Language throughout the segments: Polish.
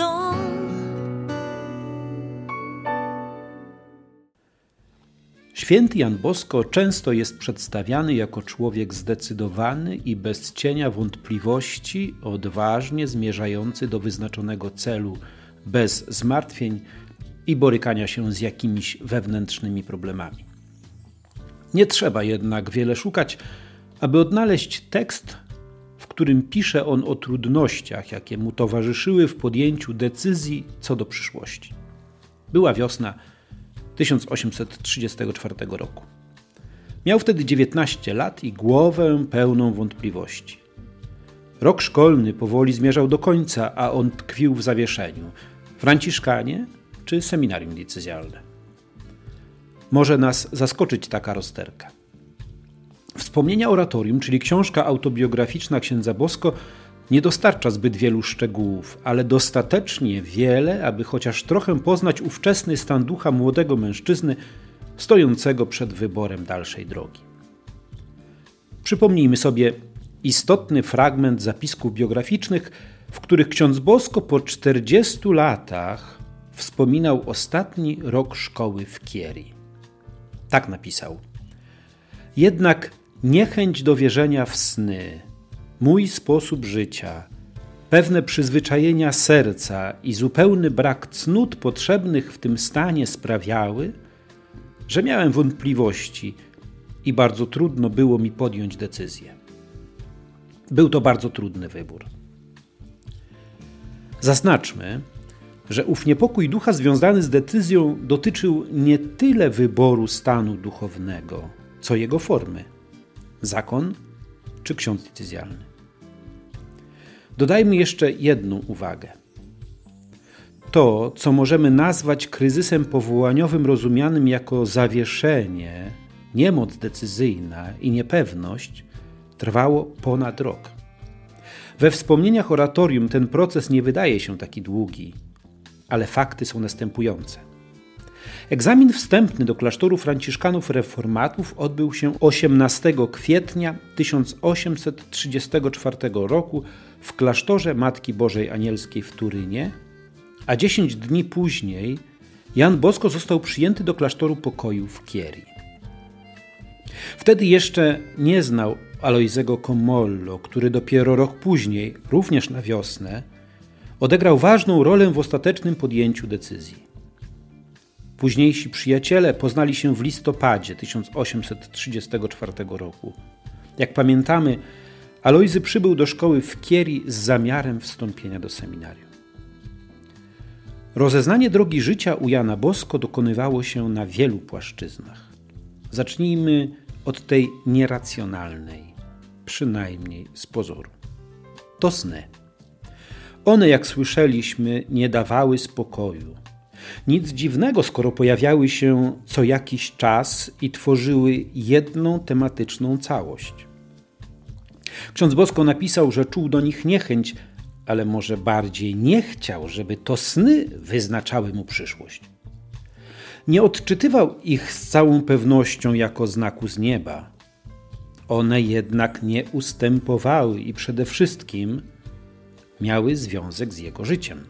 dom. Święty Jan Bosko często jest przedstawiany jako człowiek zdecydowany i bez cienia wątpliwości, odważnie zmierzający do wyznaczonego celu, bez zmartwień i borykania się z jakimiś wewnętrznymi problemami. Nie trzeba jednak wiele szukać, aby odnaleźć tekst, którym pisze on o trudnościach, jakie mu towarzyszyły w podjęciu decyzji co do przyszłości. Była wiosna 1834 roku. Miał wtedy 19 lat i głowę pełną wątpliwości. Rok szkolny powoli zmierzał do końca, a on tkwił w zawieszeniu. Franciszkanie czy seminarium decyzjalne? Może nas zaskoczyć taka rozterka. Wspomnienia oratorium, czyli książka autobiograficzna księdza Bosko, nie dostarcza zbyt wielu szczegółów, ale dostatecznie wiele, aby chociaż trochę poznać ówczesny stan ducha młodego mężczyzny stojącego przed wyborem dalszej drogi. Przypomnijmy sobie istotny fragment zapisków biograficznych, w których ksiądz Bosko po 40 latach wspominał ostatni rok szkoły w Kieri. Tak napisał. Jednak niechęć do wierzenia w sny, mój sposób życia, pewne przyzwyczajenia serca i zupełny brak cnót potrzebnych w tym stanie sprawiały, że miałem wątpliwości i bardzo trudno było mi podjąć decyzję. Był to bardzo trudny wybór. Zaznaczmy, że ów niepokój ducha związany z decyzją dotyczył nie tyle wyboru stanu duchownego, co jego formy zakon czy ksiądz decyzjalny. Dodajmy jeszcze jedną uwagę. To, co możemy nazwać kryzysem powołaniowym, rozumianym jako zawieszenie, niemoc decyzyjna i niepewność, trwało ponad rok. We wspomnieniach oratorium ten proces nie wydaje się taki długi, ale fakty są następujące. Egzamin wstępny do klasztoru franciszkanów reformatów odbył się 18 kwietnia 1834 roku w klasztorze Matki Bożej Anielskiej w Turynie, a 10 dni później Jan Bosko został przyjęty do klasztoru pokoju w Kieri. Wtedy jeszcze nie znał Alojzego Comollo, który dopiero rok później, również na wiosnę, odegrał ważną rolę w ostatecznym podjęciu decyzji. Późniejsi przyjaciele poznali się w listopadzie 1834 roku. Jak pamiętamy, Alojzy przybył do szkoły w Kieri z zamiarem wstąpienia do seminarium. Rozeznanie drogi życia u Jana Bosko dokonywało się na wielu płaszczyznach. Zacznijmy od tej nieracjonalnej, przynajmniej z pozoru. To sny. One, jak słyszeliśmy, nie dawały spokoju. Nic dziwnego, skoro pojawiały się co jakiś czas i tworzyły jedną tematyczną całość. Ksiądz Bosko napisał, że czuł do nich niechęć, ale może bardziej nie chciał, żeby to sny wyznaczały mu przyszłość. Nie odczytywał ich z całą pewnością jako znaku z nieba. One jednak nie ustępowały i przede wszystkim miały związek z jego życiem.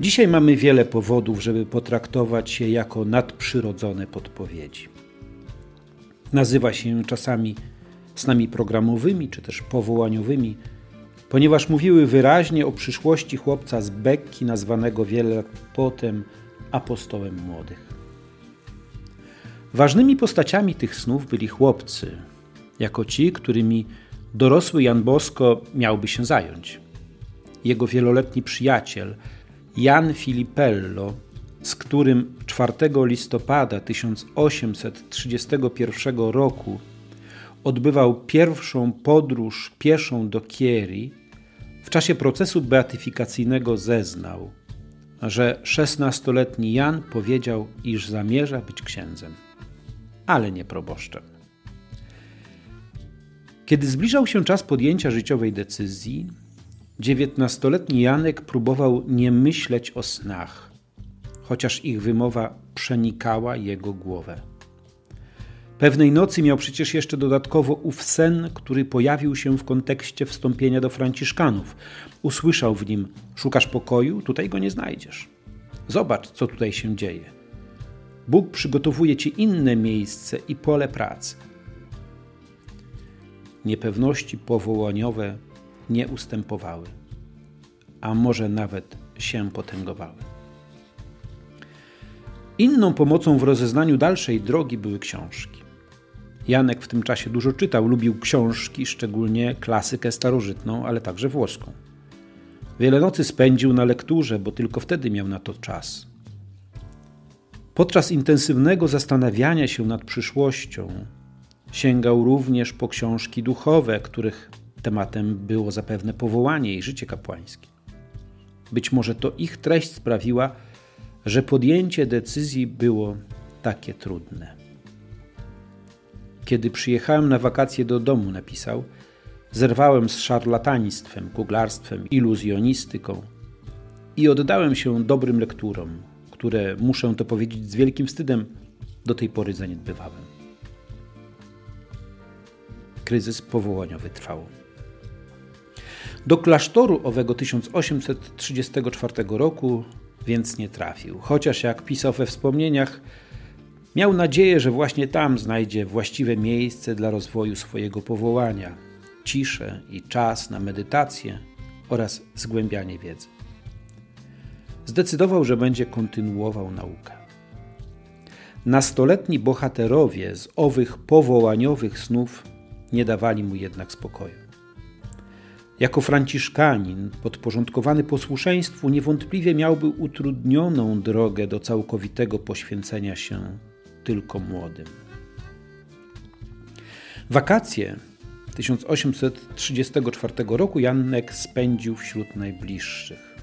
Dzisiaj mamy wiele powodów, żeby potraktować je jako nadprzyrodzone podpowiedzi. Nazywa się czasami snami programowymi czy też powołaniowymi, ponieważ mówiły wyraźnie o przyszłości chłopca z Bekki, nazwanego wiele lat potem apostołem młodych. Ważnymi postaciami tych snów byli chłopcy, jako ci, którymi dorosły Jan Bosko miałby się zająć. Jego wieloletni przyjaciel, Jan Filipello, z którym 4 listopada 1831 roku odbywał pierwszą podróż pieszą do Kieri, w czasie procesu beatyfikacyjnego zeznał, że 16-letni Jan powiedział, iż zamierza być księdzem, ale nie proboszczem. Kiedy zbliżał się czas podjęcia życiowej decyzji, dziewiętnastoletni Janek próbował nie myśleć o snach, chociaż ich wymowa przenikała jego głowę. Pewnej nocy miał przecież jeszcze dodatkowo ów sen, który pojawił się w kontekście wstąpienia do Franciszkanów. Usłyszał w nim: Szukasz pokoju? Tutaj go nie znajdziesz. Zobacz, co tutaj się dzieje. Bóg przygotowuje ci inne miejsce i pole pracy. Niepewności powołaniowe nie ustępowały, a może nawet się potęgowały. Inną pomocą w rozeznaniu dalszej drogi były książki. Janek w tym czasie dużo czytał, lubił książki, szczególnie klasykę starożytną, ale także włoską. Wiele nocy spędził na lekturze, bo tylko wtedy miał na to czas. Podczas intensywnego zastanawiania się nad przyszłością, sięgał również po książki duchowe, których tematem było zapewne powołanie i życie kapłańskie. Być może to ich treść sprawiła, że podjęcie decyzji było takie trudne. Kiedy przyjechałem na wakacje do domu, napisał, zerwałem z szarlataństwem, kuglarstwem, iluzjonistyką i oddałem się dobrym lekturom, które, muszę to powiedzieć z wielkim wstydem, do tej pory zaniedbywałem. Kryzys powołaniowy trwał. Do klasztoru owego 1834 roku więc nie trafił, chociaż jak pisał we wspomnieniach, miał nadzieję, że właśnie tam znajdzie właściwe miejsce dla rozwoju swojego powołania, ciszę i czas na medytację oraz zgłębianie wiedzy. Zdecydował, że będzie kontynuował naukę. Nastoletni bohaterowie z owych powołaniowych snów nie dawali mu jednak spokoju. Jako franciszkanin, podporządkowany posłuszeństwu, niewątpliwie miałby utrudnioną drogę do całkowitego poświęcenia się tylko młodym. Wakacje 1834 roku Janek spędził wśród najbliższych.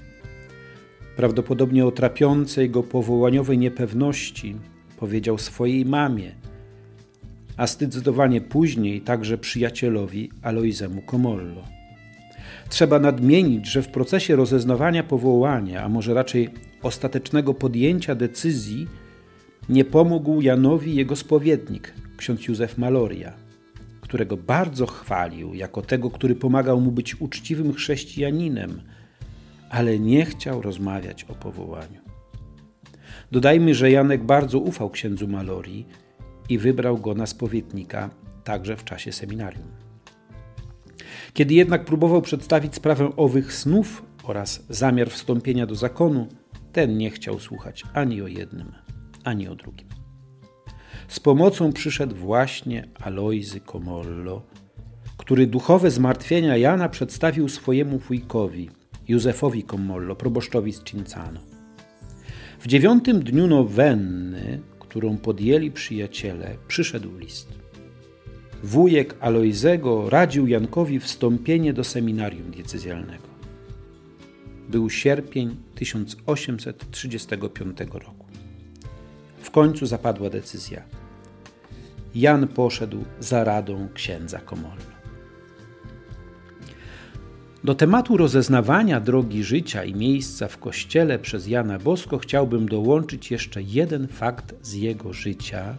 Prawdopodobnie o trapiącej go powołaniowej niepewności powiedział swojej mamie, a zdecydowanie później także przyjacielowi Aloizemu Komollo. Trzeba nadmienić, że w procesie rozeznawania powołania, a może raczej ostatecznego podjęcia decyzji, nie pomógł Janowi jego spowiednik, ksiądz Józef Maloria, którego bardzo chwalił jako tego, który pomagał mu być uczciwym chrześcijaninem, ale nie chciał rozmawiać o powołaniu. Dodajmy, że Janek bardzo ufał księdzu Malorii i wybrał go na spowiednika także w czasie seminarium. Kiedy jednak próbował przedstawić sprawę owych snów oraz zamiar wstąpienia do zakonu, ten nie chciał słuchać ani o jednym, ani o drugim. Z pomocą przyszedł właśnie Alojzy Komollo, który duchowe zmartwienia Jana przedstawił swojemu wujkowi, Józefowi Komollo, proboszczowi z Cincano. W dziewiątym dniu nowenny, którą podjęli przyjaciele, przyszedł list. Wujek Alojzego radził Jankowi wstąpienie do seminarium diecezjalnego. Był sierpień 1835 roku. W końcu zapadła decyzja. Jan poszedł za radą księdza Komollo. Do tematu rozeznawania drogi życia i miejsca w kościele przez Jana Bosko chciałbym dołączyć jeszcze jeden fakt z jego życia,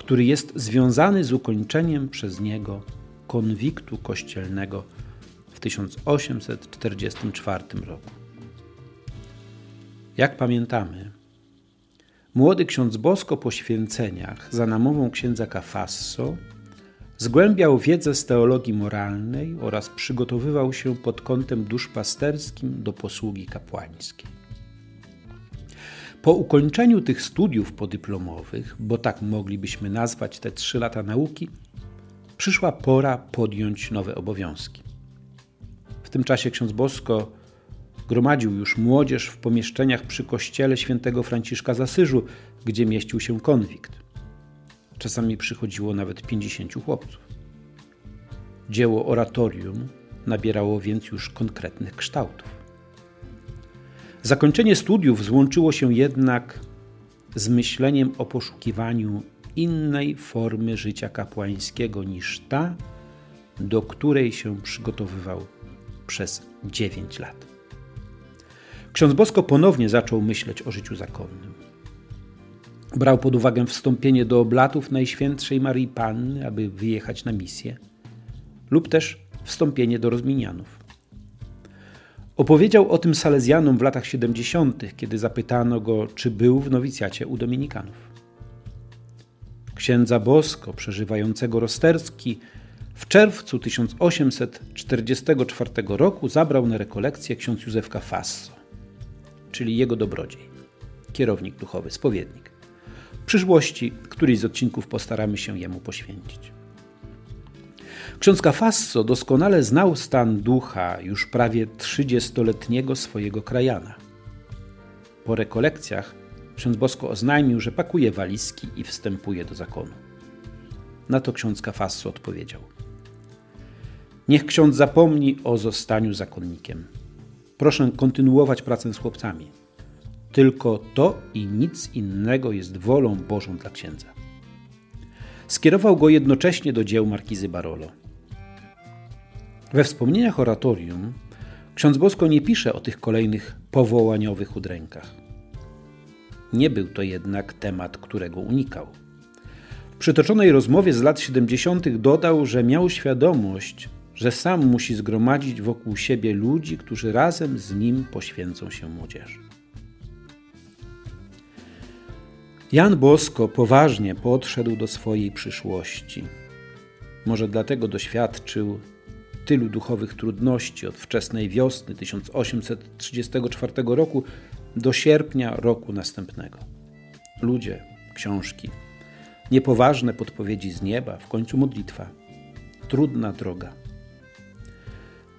który jest związany z ukończeniem przez niego konwiktu kościelnego w 1844 roku. Jak pamiętamy, młody ksiądz Bosko po święceniach za namową księdza Cafasso Zgłębiał wiedzę z teologii moralnej oraz przygotowywał się pod kątem duszpasterskim do posługi kapłańskiej. Po ukończeniu tych studiów podyplomowych, bo tak moglibyśmy nazwać te trzy lata nauki, przyszła pora podjąć nowe obowiązki. W tym czasie ksiądz Bosko gromadził już młodzież w pomieszczeniach przy kościele świętego Franciszka z Asyżu, gdzie mieścił się konwikt. Czasami przychodziło nawet 50 chłopców. Dzieło oratorium nabierało więc już konkretnych kształtów. Zakończenie studiów złączyło się jednak z myśleniem o poszukiwaniu innej formy życia kapłańskiego niż ta, do której się przygotowywał przez 9 lat. Ksiądz Bosko ponownie zaczął myśleć o życiu zakonnym. Brał pod uwagę wstąpienie do oblatów Najświętszej Marii Panny, aby wyjechać na misję, lub też wstąpienie do rozminianów. Opowiedział o tym Salezjanom w latach 70., kiedy zapytano go, czy był w nowicjacie u Dominikanów. księdza Bosko przeżywającego Rosterski, w czerwcu 1844 roku zabrał na rekolekcję ksiądz Józef Fasso, czyli jego dobrodziej, kierownik duchowy, spowiednik. W przyszłości któryś z odcinków postaramy się jemu poświęcić. Ksiądz Fasso doskonale znał stan ducha już prawie trzydziestoletniego swojego krajana. Po rekolekcjach ksiądz Bosko oznajmił, że pakuje walizki i wstępuje do zakonu. Na to ksiądz Fasso odpowiedział – Niech ksiądz zapomni o zostaniu zakonnikiem. Proszę kontynuować pracę z chłopcami. Tylko to i nic innego jest wolą Bożą dla księdza. Skierował go jednocześnie do dzieł markizy Barolo. We wspomnieniach oratorium ksiądz Bosko nie pisze o tych kolejnych powołaniowych udrękach. Nie był to jednak temat, którego unikał. W przytoczonej rozmowie z lat 70. dodał, że miał świadomość, że sam musi zgromadzić wokół siebie ludzi, którzy razem z nim poświęcą się młodzieży. Jan Bosko poważnie podszedł do swojej przyszłości. Może dlatego doświadczył tylu duchowych trudności od wczesnej wiosny 1834 roku do sierpnia roku następnego. Ludzie, książki, niepoważne podpowiedzi z nieba, w końcu modlitwa. Trudna droga.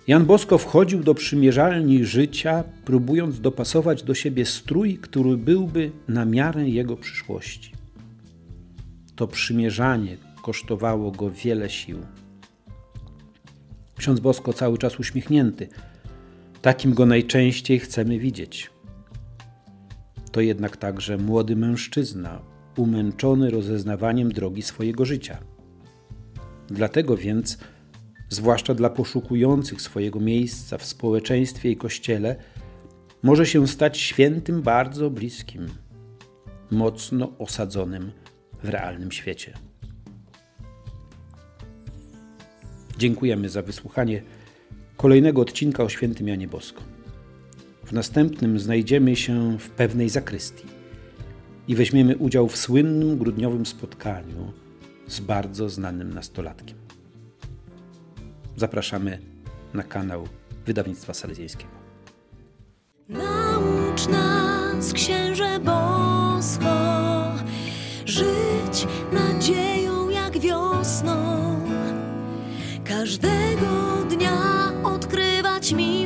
Jan Bosko wchodził do przymierzalni życia, próbując dopasować do siebie strój, który byłby na miarę jego przyszłości. To przymierzanie kosztowało go wiele sił. Ksiądz Bosko cały czas uśmiechnięty. Takim go najczęściej chcemy widzieć. To jednak także młody mężczyzna, umęczony rozeznawaniem drogi swojego życia. Dlatego więc zwłaszcza dla poszukujących swojego miejsca w społeczeństwie i kościele, może się stać świętym bardzo bliskim, mocno osadzonym w realnym świecie. Dziękujemy za wysłuchanie kolejnego odcinka o świętym Janie Bosko. W następnym znajdziemy się w pewnej zakrystii i weźmiemy udział w słynnym grudniowym spotkaniu z bardzo znanym nastolatkiem. Zapraszamy na kanał Wydawnictwa Salezjańskiego. Naucz nas, księże bosko, żyć nadzieją każdego dnia odkrywać mi.